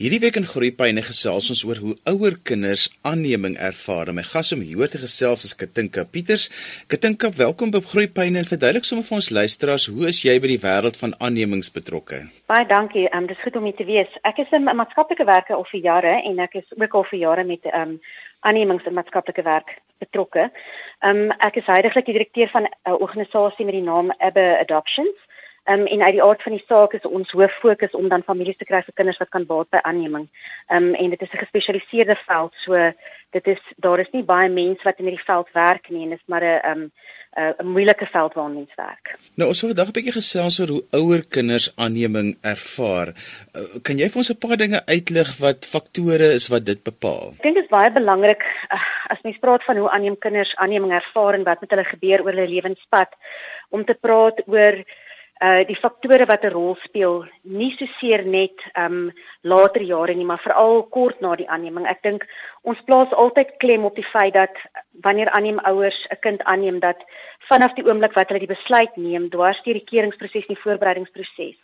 Hierdie week in Groepyne gesels ons oor hoe ouer kinders aanneming ervaar. My gas om hier te gesels is Katinka Pieters. Katinka, welkom by Groepyne en verduidelik sommer vir ons luisteraars hoe is jy by die wêreld van aannemings betrokke? Baie dankie. Ehm um, dis goed om hier te wees. Ek is 'n maatskaplike werker al vir jare en ek is ook al vir jare met ehm um, aannemings en maatskaplike werk betrokke. Ehm um, ek is heidaglik die direkteur van 'n organisasie met die naam Abba Adoptions. Um, en uit die aard van die saak is ons hoof fokus om dan families te kry vir kinders wat kan baat by aanneming. Ehm um, en dit is 'n gespesialiseerde veld, so dit is daar is nie baie mense wat in hierdie veld werk nie en dit is maar 'n ehm um, 'n moeilike veld waar mense werk. Nou ons wil vandag 'n bietjie gesels oor hoe ouer kinders aanneming ervaar. Uh, kan jy vir ons 'n paar dinge uitlig wat faktore is wat dit bepaal? Ek dink dit is baie belangrik uh, as mens praat van hoe aanneem kinders aanneming ervaar en wat met hulle gebeur oor hulle lewenspad om te praat oor uh die faktore wat 'n rol speel, nie so seer net um later jare nie, maar veral kort na die aanneming. Ek dink ons plaas altyd klem op die feit dat wanneer aanneem ouers 'n kind aanneem dat vanaf die oomblik wat hulle die besluit neem, dwars deur die keringproses en die voorbereidingsproses,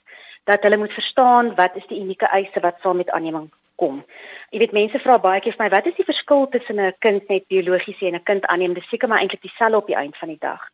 dat hulle moet verstaan wat is die unieke eise wat saam met aanneming kom. Jy weet mense vra baie keer vir my, wat is die verskil tussen 'n kind net biologies en 'n kind aanneem? Dis seker maar eintlik dieselfde op die einde van die dag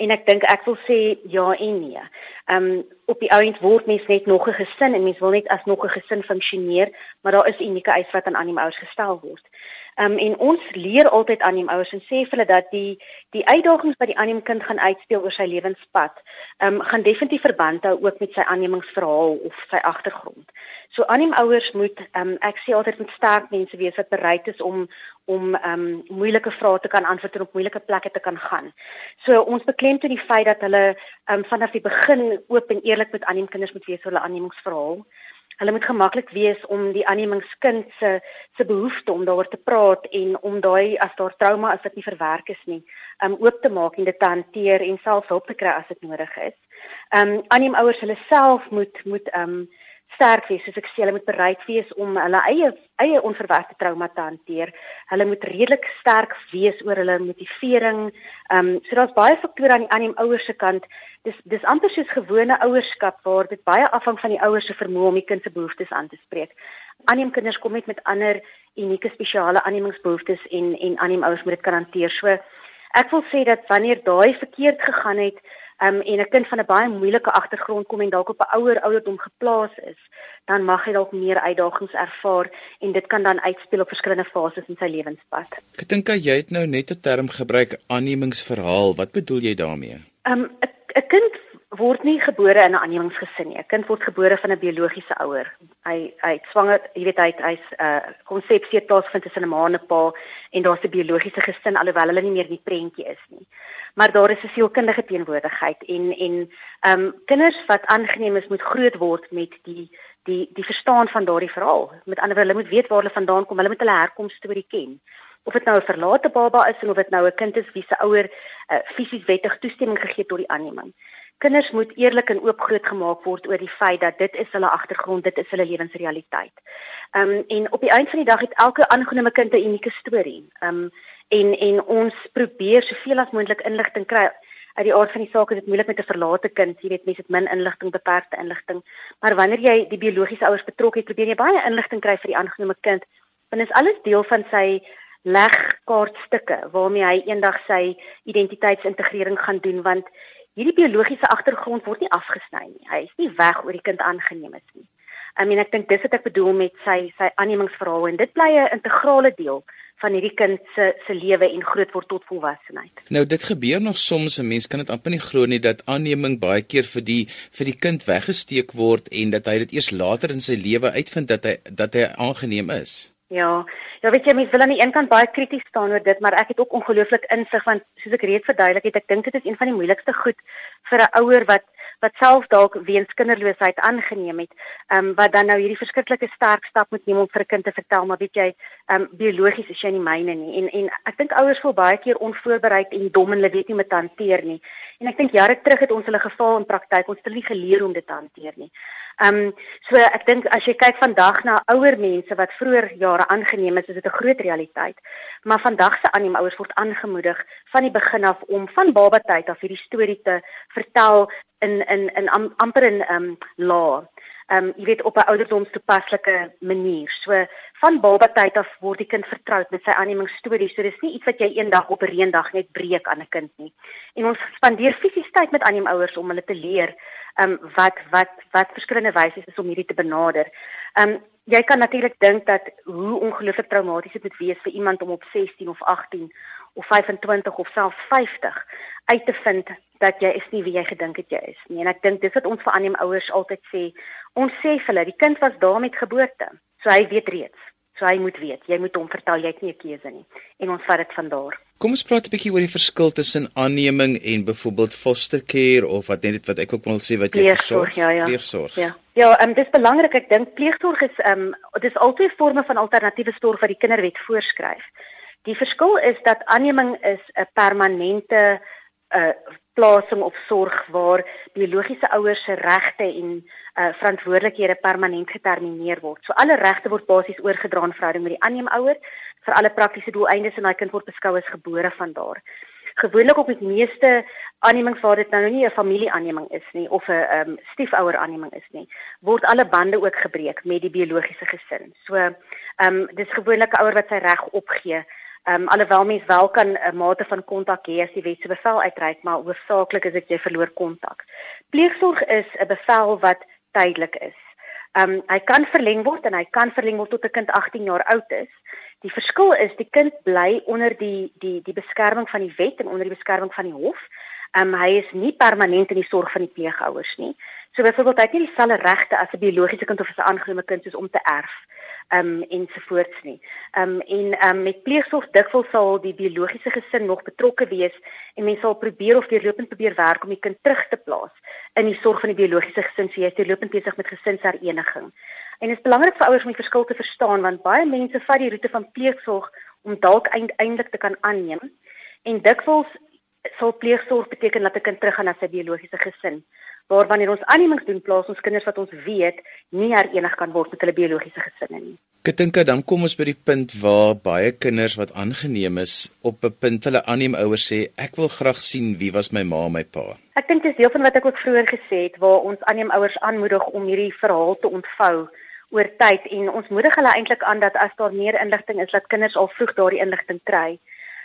en ek dink ek wil sê ja en nee. Ehm um, op die ouend word mens net nog 'n gesin en mens wil net as nog 'n gesin funksioneer, maar daar is unieke eise wat aan aan die ouers gestel word. Ehm um, en ons leer altyd aan die ouers en sê vir hulle dat die die uitdagings wat die aanneem kind gaan uitspeel oor sy lewenspad, ehm um, gaan definitief verband hou ook met sy aannemingsverhaal of sy agtergrond. So aanneem ouers moet ehm um, ek sê altyd moet sterk mense wees wat bereid is om om ehm um, moeilike vrae te kan antwoord en op moeilike plekke te kan gaan. So ons beklemtoon die feit dat hulle ehm um, vanaf die begin oop en eerlik met aanneem kinders moet wees oor hulle aannemingsverhaal. Hulle moet gemaklik wees om die aannemingskind se se behoefte om daaroor te praat en om daai as daar trauma is wat nie verwerk is nie, um oop te maak en dit te hanteer en self hulp te kry as dit nodig is. Um aanneem ouers hulle self moet moet um sterk wees soos ek sê hulle moet bereid wees om hulle eie eie onverwagte trauma te hanteer. Hulle moet redelik sterk wees oor hulle motivering. Ehm um, so daar's baie faktore aan die aan die ouers se kant. Dis dis amper soos gewone ouerskap waar dit baie afhang van die ouers se vermoë om die kind se behoeftes aan te spreek. Aanneem kinders kom net met ander unieke spesiale aannemingsbehoeftes en en aanneem ouers moet dit kan hanteer. So ek wil sê dat wanneer daai verkeerd gegaan het, um, en 'n kind van 'n baie moeilike agtergrond kom en dalk op 'n ouer ouderdom geplaas is, dan mag hy dalk meer uitdagings ervaar en dit kan dan uitspeel op verskillende fases in sy lewenspad. Ek dink jy het nou net 'n term gebruik, aannemingsverhaal. Wat bedoel jy daarmee? Um 'n kind word nie gebore in 'n aannemingsgesin nie. 'n Kind word gebore van 'n biologiese ouer. Hy hy swanger, jy weet hy hy's 'n uh, konsepsie het plaasvind tussen 'n ma en 'n pa en daar's 'n biologiese gesin alhoewel hulle nie meer in die prentjie is nie maar daar is 'n sielkundige teenwoordigheid en en ehm um, kinders wat aangeneem is moet groot word met die die die verstaan van daardie verhaal. Met ander woorde, hulle moet weet waar hulle vandaan kom, hulle moet hulle herkoms storie ken. Of dit nou 'n verlate baba is of dit nou 'n kind is wie se ouer uh, fisies wettig toestemming gegee het tot die aanneming. Kinders moet eerlik en oop groot gemaak word oor die feit dat dit is hulle agtergrond, dit is hulle lewensrealiteit. Ehm um, en op die einde van die dag het elke aangenome kind 'n unieke storie. Ehm um, en en ons probeer soveel as moontlik inligting kry. Uit die aard van die saak is dit moeilik met 'n verlate kind. Jy weet mense het min inligting beperkte inligting. Maar wanneer jy die biologiese ouers betrok het probeer jy baie inligting kry vir die aangenome kind. Want is alles deel van sy legkaartstukke waarmee hy eendag sy identiteitsintegrering gaan doen want hierdie biologiese agtergrond word nie afgesny nie. Hy is nie weg oor die kind aangeneem is nie I mean ek dink dis wat ek bedoel met sy sy aannemingsverhaal en dit bly 'n integrale deel van hierdie kind se se lewe en groot word tot volwassenheid. Nou dit gebeur nog soms 'n mens kan dit amper nie glo nie dat aanneming baie keer vir die vir die kind weggesteek word en dat hy dit eers later in sy lewe uitvind dat hy dat hy aangeneem is. Ja. Ja, weet jy, mens wil aan die een kant baie krities staan oor dit, maar ek het ook ongelooflik insig want soos ek reeds verduidelik het, ek dink dit is een van die moeilikste goed vir 'n ouer wat wat self dalk weens kinderloosheid aangeneem het, ehm um, wat dan nou hierdie verskriklike sterk stap moet neem om vir 'n kind te vertel maar weet jy, ehm um, biologies is jy nie myne nie. En en ek dink ouers voel baie keer onvoorbereid en dom en hulle weet nie te hanteer nie. En ek dink jare terug het ons hulle geval in praktyk, ons het hulle nie geleer om dit te hanteer nie. Ehm um, so ek dink as jy kyk vandag na ouer mense wat vroeër jare aangeneem is, is dit 'n groot realiteit. Maar vandag se aanneemouers word aangemoedig van die begin af om van baba tyd af hierdie storie te vertel in in in am, amper in ehm um, law. Ehm um, jy weet op 'n ouderdomstoepaslike manier. So van baba tyd af word die kind vertroud met sy aanneemingsstories. So dis nie iets wat jy eendag op 'n reendag net breek aan 'n kind nie. En ons spandeer fisies tyd met aanneemouers om hulle te leer ehm um, wat wat wat verskillende wyse is om hierdie te benader. Ehm um, jy kan natuurlik dink dat hoe ongelooflik traumaties dit moet wees vir iemand om op 16 of 18 of 25 of selfs 50 uit te vind dat jy is nie wie jy gedink het jy is nie. En ek dink dis wat ons vir aanneem ouers altyd sê. Ons sê vir hulle, die kind was daar met geboorte. So hy weet reeds. So hy moet weet. Jy moet hom vertel jy het nie 'n keuse nie. En ons vat dit van daar. Kom ons praat 'n bietjie oor die verskil tussen aanneming en byvoorbeeld foster care of wat net wat ek ook wil sê wat jy versorg. Ja, ja. Pleegsorg. Ja. Ja, ehm um, dis belangrik. Ek dink pleegsorg is ehm um, dis altyd 'n vorm van alternatiewe sorg wat die kinderwet voorskryf. Die verskil is dat aanneming is 'n permanente uh, plasing of sorg waar biologiese ouers se regte en uh, verantwoordelikhede permanent getermineer word. So alle regte word basies oorgedra in verhouding met die aanneemouer vir alle praktiese doeleindes en daai kind word beskou as gebore van daar. Gewoonlik op die meeste aannemings waar dit nou nie 'n familieaanneming is nie of 'n um, stiefouer aanneming is nie, word alle bande ook gebreek met die biologiese gesin. So, ehm um, dis gewoonlik 'n ouer wat sy reg opgee Ehm um, alhoewel mens wel kan 'n mate van kontak hê as die wet se bevel uitreik, maar hoofsaaklik is dit jy verloor kontak. Pleegsorg is 'n bevel wat tydelik is. Ehm um, hy kan verleng word en hy kan verleng word tot 'n kind 18 jaar oud is. Die verskil is die kind bly onder die die die beskerming van die wet en onder die beskerming van die hof. Ehm um, hy is nie permanent in die sorg van die pleegouers nie. So byvoorbeeld hy het nie dieselfde regte as 'n biologiese kind of 'n aangenome kind soos om te erf um ensovoorts nie. Um en um met pleegsorg dikwels sal die biologiese gesin nog betrokke wees en mense sal probeer of deurlopend probeer werk om die kind terug te plaas in die sorg van die biologiese gesin. So jy is deurlopend besig met gesinshereniging. En dit is belangrik vir ouers om die verskil te verstaan want baie mense vat die roete van pleegsorg om dalk eindelik te kan aanneem en dikwels sal pleegsorg beteken dat 'n kind teruggaan na sy biologiese gesin waar wanneer ons aannemings doen plaas ons kinders wat ons weet nie herenig kan word met hulle biologiese gesinne nie. Ek dink dan kom ons by die punt waar baie kinders wat aangeneem is op 'n punt hulle aanneem ouers sê ek wil graag sien wie was my ma en my pa. Ek dink dis deel van wat ek ook vroeër gesê het waar ons aanneem ouers aanmoedig om hierdie verhaal te ontvou oor tyd en ons moedig hulle eintlik aan dat as daar meer inligting is dat kinders al vroeg daardie inligting kry.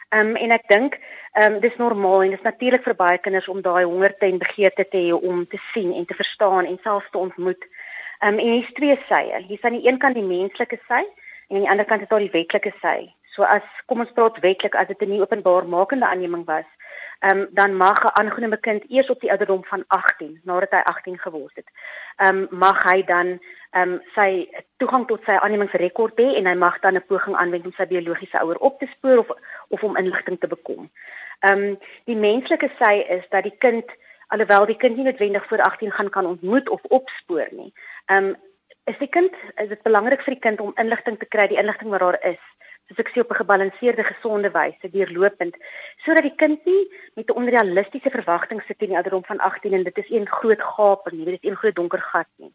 Ehm um, en ek dink ehm um, dis normaal en dis natuurlik vir baie kinders om daai hongerte en begeerte te hê om te sien en te verstaan en selfs te ontmoet. Ehm um, en hier's twee sye. Hier's aan die een kant die menslike sy en aan die ander kant is daar die wetlike sy. So as kom ons praat wetlik as dit 'n openbaar makende aanneming was, ehm um, dan mag 'n aangenome kind eers op die ouderdom van 18 nadat hy 18 geword het, ehm um, mag hy dan ehm um, sy toegang tot sy aannemingsrekord hê en hy mag dan 'n poging aanwend om sy biologiese ouer op te spoor of of om inligting te bekom. Ehm um, die menslike sy is dat die kind alhoewel die kind nie noodwendig voor 18 gaan kan ontmoet of opspoor nie. Ehm um, is die kind is dit belangrik vir die kind om inligting te kry, die inligting wat daar is soos ek sê op 'n gebalanseerde gesonde wyse deurlopend sodat die kind nie met 'n onrealistiese verwagting sit in die ouderdom van 18 en dit is een groot gaping nie dit is een groot donker gat nie.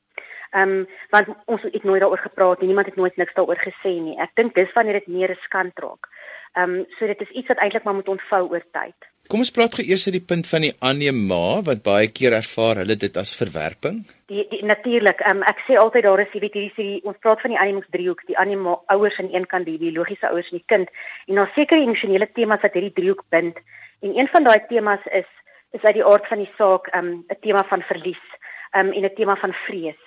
Ehm um, want ons het nooit daaroor gepraat nie niemand het nooit niks daaroor gesê nie. Ek dink dis wanneer dit meer riskant raak. Ehm um, so dit is iets wat eintlik maar moet ontvou oor tyd. Kom ons praat eers oor die punt van die aanneema wat baie keer ervaar hulle dit as verwerping. Die, die natuurlik, um, ek sê altyd daar is hierdie hierdie ons praat van die aanneemingsdriehoek, die aanneema ouers aan een kant, die biologiese ouers en die kind en daar seker emosionele temas wat hierdie driehoek bind. En een van daai temas is is uit die aard van die saak ehm, 'n um, tema van verlies um, en 'n tema van vrees.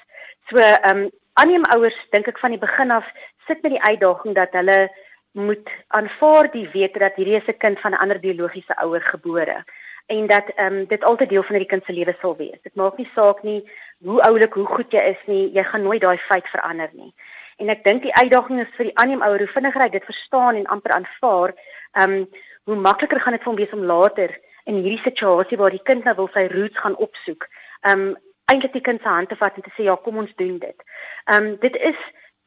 So ehm um, aanneemouers dink ek van die begin af sit met die uitdaging dat hulle moet aanvaar die wete dat hierdie is 'n kind van 'n ander biologiese ouer gebore en dat ehm um, dit altyd deel van die kind se lewe sal wees. Dit maak nie saak nie hoe oulik, hoe goed jy is nie, jy gaan nooit daai feit verander nie. En ek dink die uitdaging is vir die aanneemouer hoe vinniger hy dit verstaan en amper aanvaar, ehm um, hoe makliker gaan dit vir hom wees om later in hierdie situasie waar die kind nou wil sy roots gaan opsoek, ehm um, eintlik die kind se hand te vat en te sê ja, kom ons doen dit. Ehm um, dit is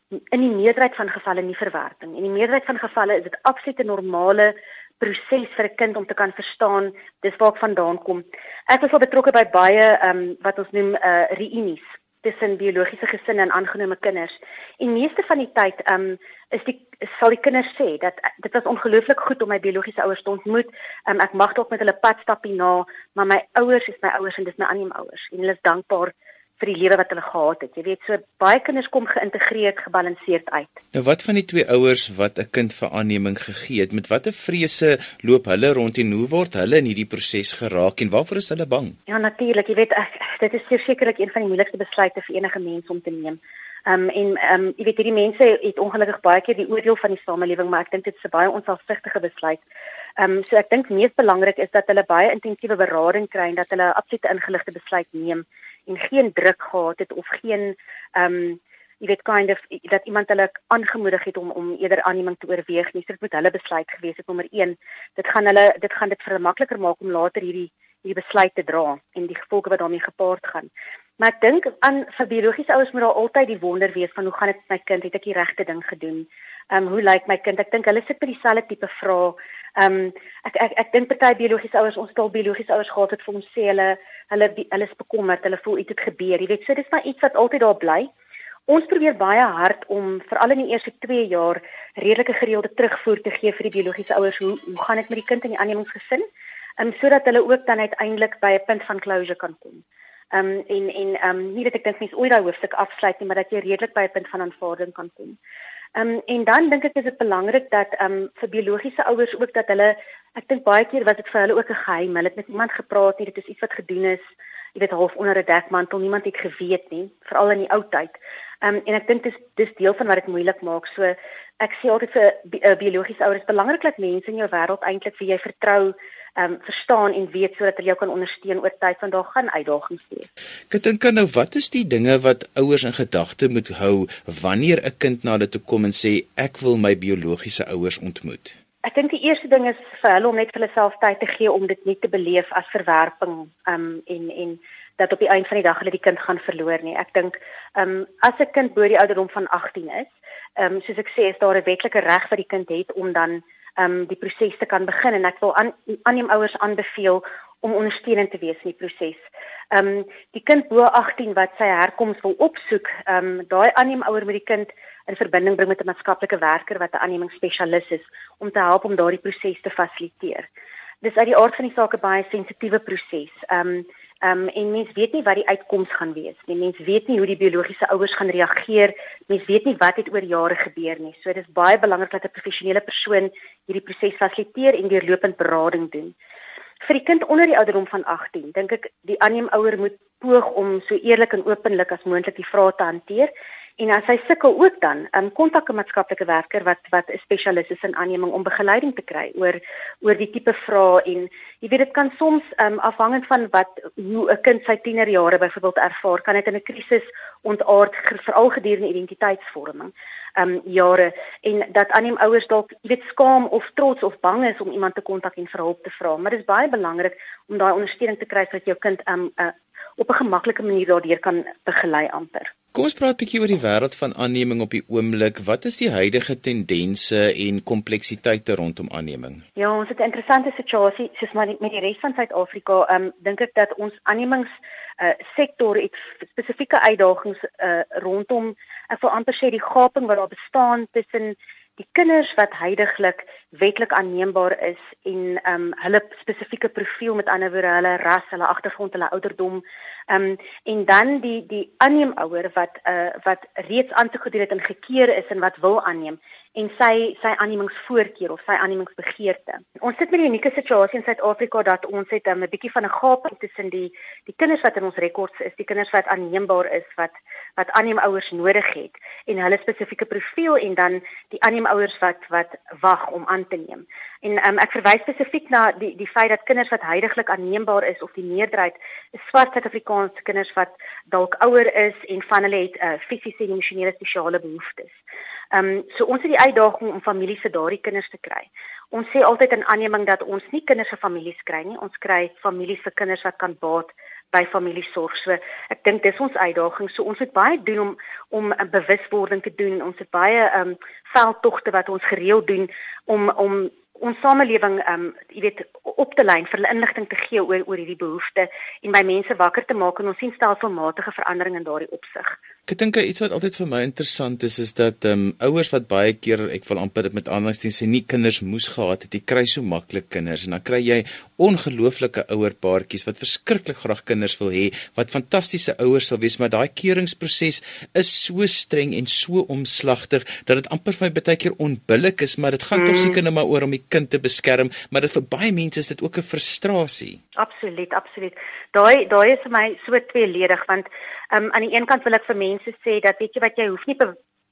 in die meerderheid van gevalle nie verwerping. In die meerderheid van gevalle is dit absolute normale proses vir 'n kind om te kan verstaan dis waar ek vandaan kom. Ek was al betrokke by baie ehm um, wat ons noem uh reunies tussen biologiese gesinne en aangenome kinders. En meeste van die tyd ehm um, is die sal die kinders sê dat dit was ongelooflik goed om my biologiese ouers te ontmoet. Ehm um, ek mag dalk met hulle pad stap hierna, maar my ouers is my ouers en dis my aanneemouers en hulle is dankbaar vir die lewe wat hulle gehad het. Jy weet, so baie kinders kom geïntegreerd, gebalanseerd uit. Nou wat van die twee ouers wat 'n kind vir aanneming gegee het, met watter vrese loop hulle rond en hoe word hulle in hierdie proses geraak en waarvoor is hulle bang? Ja, natuurlik, jy weet, ek, dit is sekerlik een van die moeilikste besluite vir enige mens om te neem. Ehm um, en ehm um, jy weet hierdie mense het ongelukkig baie keer die oordeel van die samelewing, maar ek dink dit is 'n baie onselfsugtige besluit. Ehm um, so ek dink mees belangrik is dat hulle baie intensiewe berading kry en dat hulle 'n absolute ingeligte besluit neem en geen druk gehad het of geen ehm um, jy weet kind of dat iemand hulle aangemoedig het om om eerder aanneming te oorweeg nie. So dit moet hulle besluit gewees het nommer 1. Dit gaan hulle dit gaan dit vir hulle makliker maak om later hierdie hierdie besluit te dra en die gevolge wat daarmee gepaard gaan. Maar ek dink aan vir biologiese ouers moet daar altyd die wonder wees van hoe gaan dit met my kind? Het ek die regte ding gedoen? Ehm um, hoe lyk my kind? Ek dink hulle sit met dieselfde tipe vrae. Ehm um, ek ek ek dink party biologiese ouers, ons taal biologiese ouers gehad het vir ons sê hulle hulle hulle is bekommerd, hulle voel iets het gebeur. Jy weet, so dis maar iets wat altyd daar bly. Ons probeer baie hard om veral in die eerste 2 jaar redelike gereelde terugvoer te gee vir die biologiese ouers hoe hoe gaan dit met die kind in die aannemingsgesin? Ehm um, sodat hulle ook dan uiteindelik by 'n punt van closure kan kom. Ehm um, en en ehm um, nie dat ek dink mense ooit daai hoofstuk afsluit nie, maar dat jy redelik by 'n punt van aanvaarding kan kom. Ehm um, en dan dink ek is dit belangrik dat ehm um, vir biologiese ouers ook dat hulle ek dink baie keer was dit vir hulle ook 'n geheim. Hulle het met niemand gepraat nie. Dit is iets wat gedoen is, jy weet half onder 'n dekmantel. Niemand het geweet nie, veral in die ou tyd. Um, en ek dink dis dis deel van wat dit moeilik maak. So ek sê altyd vir bi uh, biologiese ouers belangrik dat mense in jou wêreld eintlik vir jy vertrou ehm um, verstaan en weet sodat hulle jou kan ondersteun oor tyd want daar gaan uitdagings wees. Ek dink nou wat is die dinge wat ouers in gedagte moet hou wanneer 'n kind na hulle toe kom en sê ek wil my biologiese ouers ontmoet? Ek dink die eerste ding is vir hulle om net vir hulle self tyd te gee om dit nie te beleef as verwerping ehm um, en en dat op die einde van die dag hulle die kind gaan verloor nie. Ek dink ehm um, as 'n kind bo die ouderdom van 18 is, ehm um, soos ek sê, is daar 'n wetlike reg wat die kind het om dan um die proses te kan begin en ek wil aan aanneem ouers aanbeveel om ondersteunend te wees in die proses. Um die kind bo 18 wat sy herkoms wil opsoek, um daai aanneem ouer met die kind in verbinding bring met 'n maatskaplike werker wat 'n aannemingsspesialis is om te help om daardie proses te fasiliteer. Dis uit die aard van die saak 'n baie sensitiewe proses. Um Ehm um, en mens weet nie wat die uitkoms gaan wees nie. Mens weet nie hoe die biologiese ouers gaan reageer. Mens weet nie wat het oor jare gebeur nie. So dis baie belangrik dat 'n professionele persoon hierdie proses fasiliteer en deurlopend berading doen. Vir die kind onder die ouderdom van 18, dink ek die aanneemouer moet poog om so eerlik en openlik as moontlik die vrae te hanteer En as hy sukkel ook dan, um, kontak 'n maatskaplike werker wat wat 'n spesialis is in aanneming om begeleiding te kry oor oor die tipe vrae en jy weet dit kan soms um, afhangend van wat hoe 'n kind sy tienerjare byvoorbeeld ervaar, kan dit in 'n krisis ontaard veral gedurende identiteitsvorming. Um jare en dat aanneem ouers dalk jy weet skaam of trots of bang is om iemand te kontak en vir hulp te vra, maar dit is baie belangrik om daai ondersteuning te kry sodat jou kind um uh, op 'n gemaklike manier daardeur kan begelei amper. Kom ons praat 'n bietjie oor die wêreld van aanneming op die oomblik. Wat is die huidige tendense en kompleksiteite rondom aanneming? Ja, ons het 'n interessante situasie soos maar met die res van Suid-Afrika. Ehm um, dink ek dat ons aannemings uh, sektor het spesifieke uitdagings uh, rondom ek wil amper sê die gaping wat daar bestaan tussen die kinders wat heidaglik wetlik aanneembaar is en ehm um, hulle spesifieke profiel met ander woorde hulle ras, hulle agtergrond, hulle ouderdom Ehm um, en dan die die aanneemouer wat uh wat reeds aangegedoen het en gekeer is en wat wil aanneem en sy sy aannemingsvoorkeur of sy aannemingsbegeerte. Ons sit met 'n unieke situasie in Suid-Afrika dat ons het um, 'n bietjie van 'n gaping tussen die die kinders wat in ons rekords is, die kinders wat aanneembaar is wat wat aanneemouers nodig het en hulle spesifieke profiel en dan die aanneemouers wat wat wag om aan te neem. En um, ek verwys spesifiek na die die feit dat kinders wat heidaglik aanneembaar is of die meerderheid is swart Suid-Afrikaanse kinders wat dalk ouer is en van hulle het uh, fisiese en emosionele spesiale behoeftes. Ehm um, so ons het die uitdaging om families se daardie kinders te kry. Ons sê altyd in aanneming dat ons nie kinders se families kry nie, ons kry families se kinders wat kan baat by familiesorg. So ek dink dis ons uitdaging. So ons moet baie doen om om 'n bewuswording te doen. Ons het baie ehm um, veldtogte wat ons gereeld doen om om ons samelewing ehm um, jy weet op te lyn vir hulle inligting te gee oor oor hierdie behoeftes en by mense wakker te maak en ons sien stelselmatige verandering in daardie opsig. Ek dink iets wat altyd vir my interessant is is dat ehm um, ouers wat baie keer ek wil amper dit met aanwysings sê nie kinders moes gehad het, jy kry so maklik kinders en dan kry jy ongelooflike ouerpaartjies wat verskriklik graag kinders wil hê, wat fantastiese ouers sal wees, maar daai keuringsproses is so streng en so omslagtig dat dit amper vir my baie keer onbillik is, maar dit gaan mm. tog seker net maar oor om die kind te beskerm, maar dit vir baie mense is dit ook 'n frustrasie. Absoluut, absoluut. Daai daai is vir my so tweeledig want um, aan die een kant wil ek vir mense sê dat weet jy wat jy hoef nie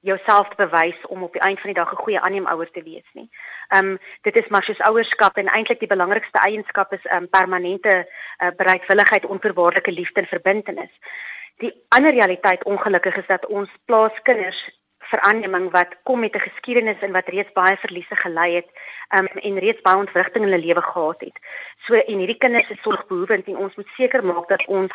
jouself te bewys om op die einde van die dag 'n goeie aanneemouer te wees nie. Ehm um, dit is maar soos ouerskap en eintlik die belangrikste eienskap is 'n um, ehm, permanente uh, bereidwilligheid, onverwaarlike liefde en verbintenis. Die ander realiteit ongelukkig is dat ons plaas kinders veranneming wat kom met 'n geskiedenis en wat reeds baie verliese gelei het um, en reeds baie ontwrigting in hulle lewe gehad het. So en hierdie kinders is sorgbehoevend en ons moet seker maak dat ons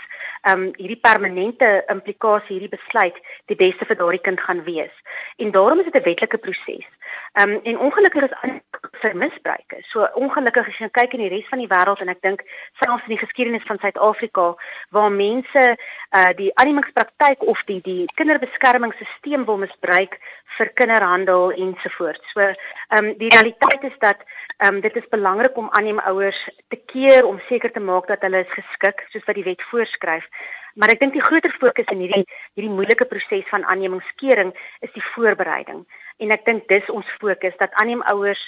um, hierdie permanente implikasie hierdie besluit die beste vir daardie kind gaan wees. En daarom is dit 'n wetlike proses. Um, en ongelukkig is vir misbruike. So ongelukkig as jy kyk in die res van die wêreld en ek dink selfs in die geskiedenis van Suid-Afrika waar mense uh, die animingspraktyk of die die kinderbeskermingsstelsel wil misbruik vir kinderhandel ensovoorts. So ehm um, die realiteit is dat ehm um, dit is belangrik om aanneemouers te keer om seker te maak dat hulle is geskik soos wat die wet voorskryf. Maar ek dink die groter fokus in hierdie hierdie moeilike proses van aannemingskering is die voorbereiding. En ek dink dis ons fokus dat aanneemouers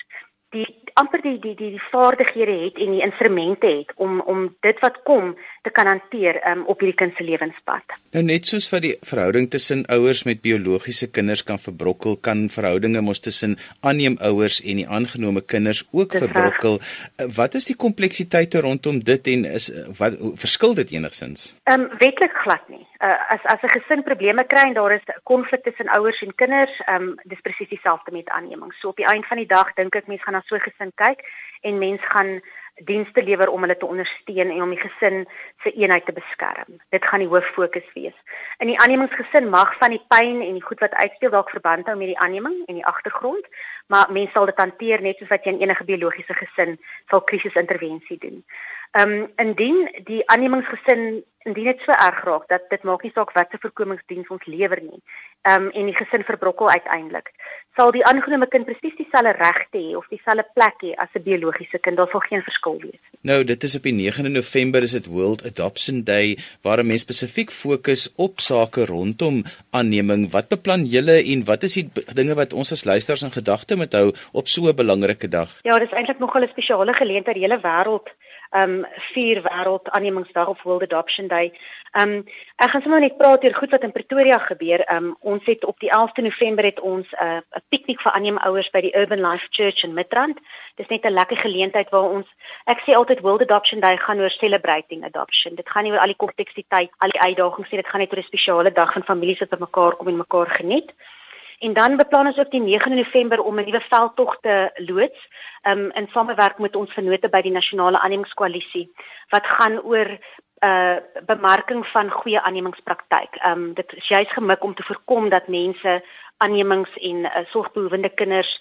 die amper die die die die vaardighede het en die instrumente het om om dit wat kom te kan hanteer um, op hierdie kind se lewenspad. Nou net soos wat die verhouding tussen ouers met biologiese kinders kan verbrokkel, kan verhoudinge mos tussen aanneemouers en die aangenome kinders ook Dis verbrokkel. Reg. Eh, wat is die kompleksiteite rondom dit en is eh, wat verskil dit enigsins? Ehm um, wetlik glad nie uh, as as 'n gesin probleme kry en daar is konflik tussen ouers en kinders, ehm um, dis presies dieselfde met aanneming. So op die einde van die dag dink ek mense gaan na so 'n gesin kyk en mense gaan dienste lewer om hulle te ondersteun en om die gesin se eenheid te beskerm. Dit gaan die hoof fokus wees. In die aannemingsgesin mag van die pyn en die goed wat uitspeel dalk verband hou met die aanneming en die agtergrond, maar mense sal dit hanteer net soos wat jy in enige biologiese gesin sal krisisintervensie doen. Ehm um, indien die aannemingsgesin indien dit so erg raak dat dit maak nie saak wat se voorkomingsdiens ons lewer nie. Ehm um, en die gesin verbrokkel uiteindelik. Sal die aangenome kind presies dieselfde regte hê of dieselfde plek hê as 'n biologiese kind? Daar sal geen verskil wees nie. Nou, dit is op die 9de November is dit World Adoption Day waar 'n mens spesifiek fokus op sake rondom aanneming. Wat beplan julle en wat is die dinge wat ons as luisteraars in gedagte moet hou op so 'n belangrike dag? Ja, dis eintlik nogal 'n spesiale geleentheid die hele wêreld um vier wêreld aannemingsdag of World Adoption Day. Um ek gaan sommer net praat oor goed wat in Pretoria gebeur. Um ons het op die 11de November het ons 'n uh, 'n piknik vir aanneemouers by die Urban Life Church in Midrand. Dis net 'n lekker geleentheid waar ons ek sê altyd World Adoption Day gaan oor celebrating adoption. Dit gaan nie oor al die kompleksiteit, al die uitdagings nie. Dit gaan net oor 'n spesiale dag van families wat bymekaar kom en mekaar geniet. En dan beplan ons ook die 9 November om 'n nuwe veldtog te loods um, in samewerking met ons vennote by die Nasionale Aannemingskoalisie wat gaan oor uh bemarking van goeie aannemingspraktyk. Ehm um, dit is juis gemik om te voorkom dat mense aannemings en uh, sorgbehoevende kinders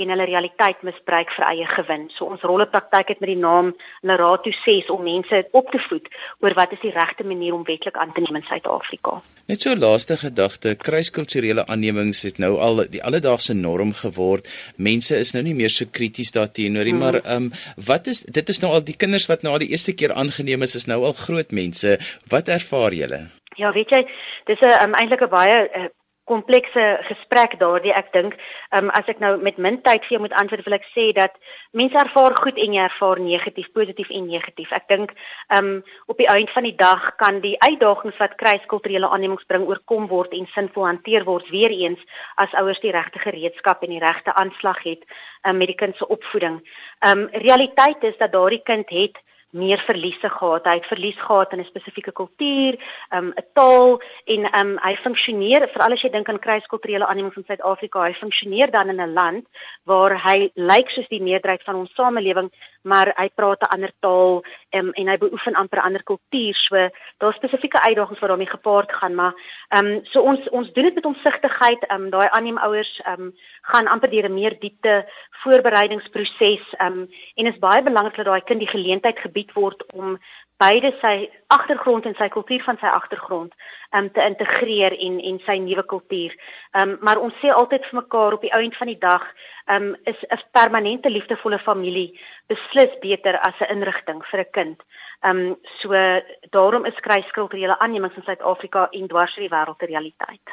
en hulle realiteit misbruik vir eie gewin. So ons rollepraktyk het met die naam Naratu 6 om mense op te voed oor wat is die regte manier om wetlik aan te neem in Suid-Afrika. Net so laaste gedagte, kruiskulturele aannemings het nou al die alledaagse norm geword. Mense is nou nie meer so krities daarteenoor nie, hmm. maar ehm um, wat is dit is nou al die kinders wat nou al die eerste keer aangeneem is, is nou al groot mense. Wat ervaar julle? Ja, weet jy, dis 'n um, eintlik 'n baie uh, komplekse gesprek daardie ek dink um, as ek nou met min tyd vir jou moet antwoord wil ek sê dat mense ervaar goed en jy ervaar negatief positief en negatief ek dink um, op die einde van die dag kan die uitdagings wat kruiskulturele aannemings bring oorkom word en sinvol hanteer word weer eens as ouers die regte gereedskap en die regte aanslag het um, met die kind se opvoeding. Um realiteit is dat daardie kind het meer verliese gehad. Hy het verlies gehad in 'n spesifieke kultuur, um, 'n taal en um, hy funksioneer veral as jy dink aan kruiskulturele aannemings in Suid-Afrika, hy funksioneer dan in 'n land waar hy lyk soos die meerderheid van ons samelewing, maar hy praat 'n ander taal um, en hy beoefen amper 'n ander kultuur. So daar's spesifieke uitdagings wat daarmee gepaard gaan, maar ehm um, so ons ons doen dit met omsigtigheid. Ehm um, daai aanneemouers ehm um, gaan amper deur 'n meer diepte voorbereidingsproses ehm um, en is baie belangrik dat daai kind die geleentheid gebied word om beide sy agtergrond en sy kultuur van sy agtergrond um te integreer en en sy nuwe kultuur. Um maar ons sê altyd vir mekaar op die ount van die dag, um is 'n permanente liefdevolle familie beslis beter as 'n inrigting vir 'n kind. Um so daarom is kruiskulturele aannemings in Suid-Afrika en dwars oor die wêreld 'n realiteit.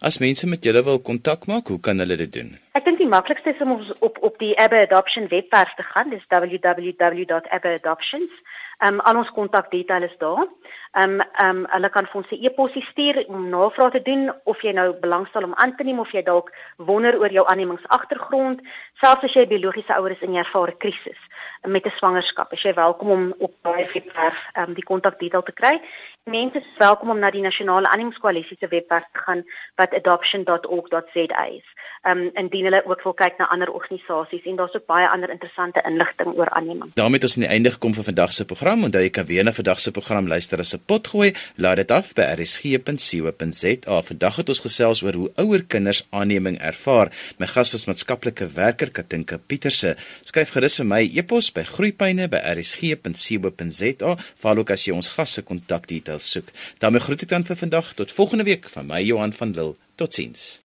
As mense met julle wil kontak maak, hoe kan hulle dit doen? Ek dink die maklikste is om op op die Abba Adoption webwerf te gaan. Dis www.abbaadoptions. Ehm um, al ons kontakdetail is daar. Ehm um, ehm um, hulle kan vir ons 'n e-pos stuur om navraag te doen of jy nou belangstel om aan te neem of jy dalk wonder oor jou aannemingsagtergrond, selfs as jy biologiese ouers in 'n ervare krisis met 'n swangerskap. As jy welkom om op daai webwerf ehm um, die kontakdetail te kry. Mense is welkom om na die Nasionale Aannemingskoalisie se webwerf te gaan wat adoption.org.za is. Ehm um, indien hulle ook wil kyk na ander organisasies en daar's ook baie ander interessante inligting oor aanneming. daarmee het ons aan die einde gekom van vandag se program. Onthou jy kan weer na vandag se program luister as 'n pot gooi. Laat dit af by rsg.co.za. Vandag het ons gesels oor hoe ouer kinders aanneming ervaar. My gas was maatskaplike werker Katinka Pieterse. Skryf gerus vir my e-pos by groeipyne@rsg.co.za. Val ook as jy ons gas se kontakdetails soek. daarmee groet ek dan vir vandag tot volgende week van my Johan van Lille. Totsiens.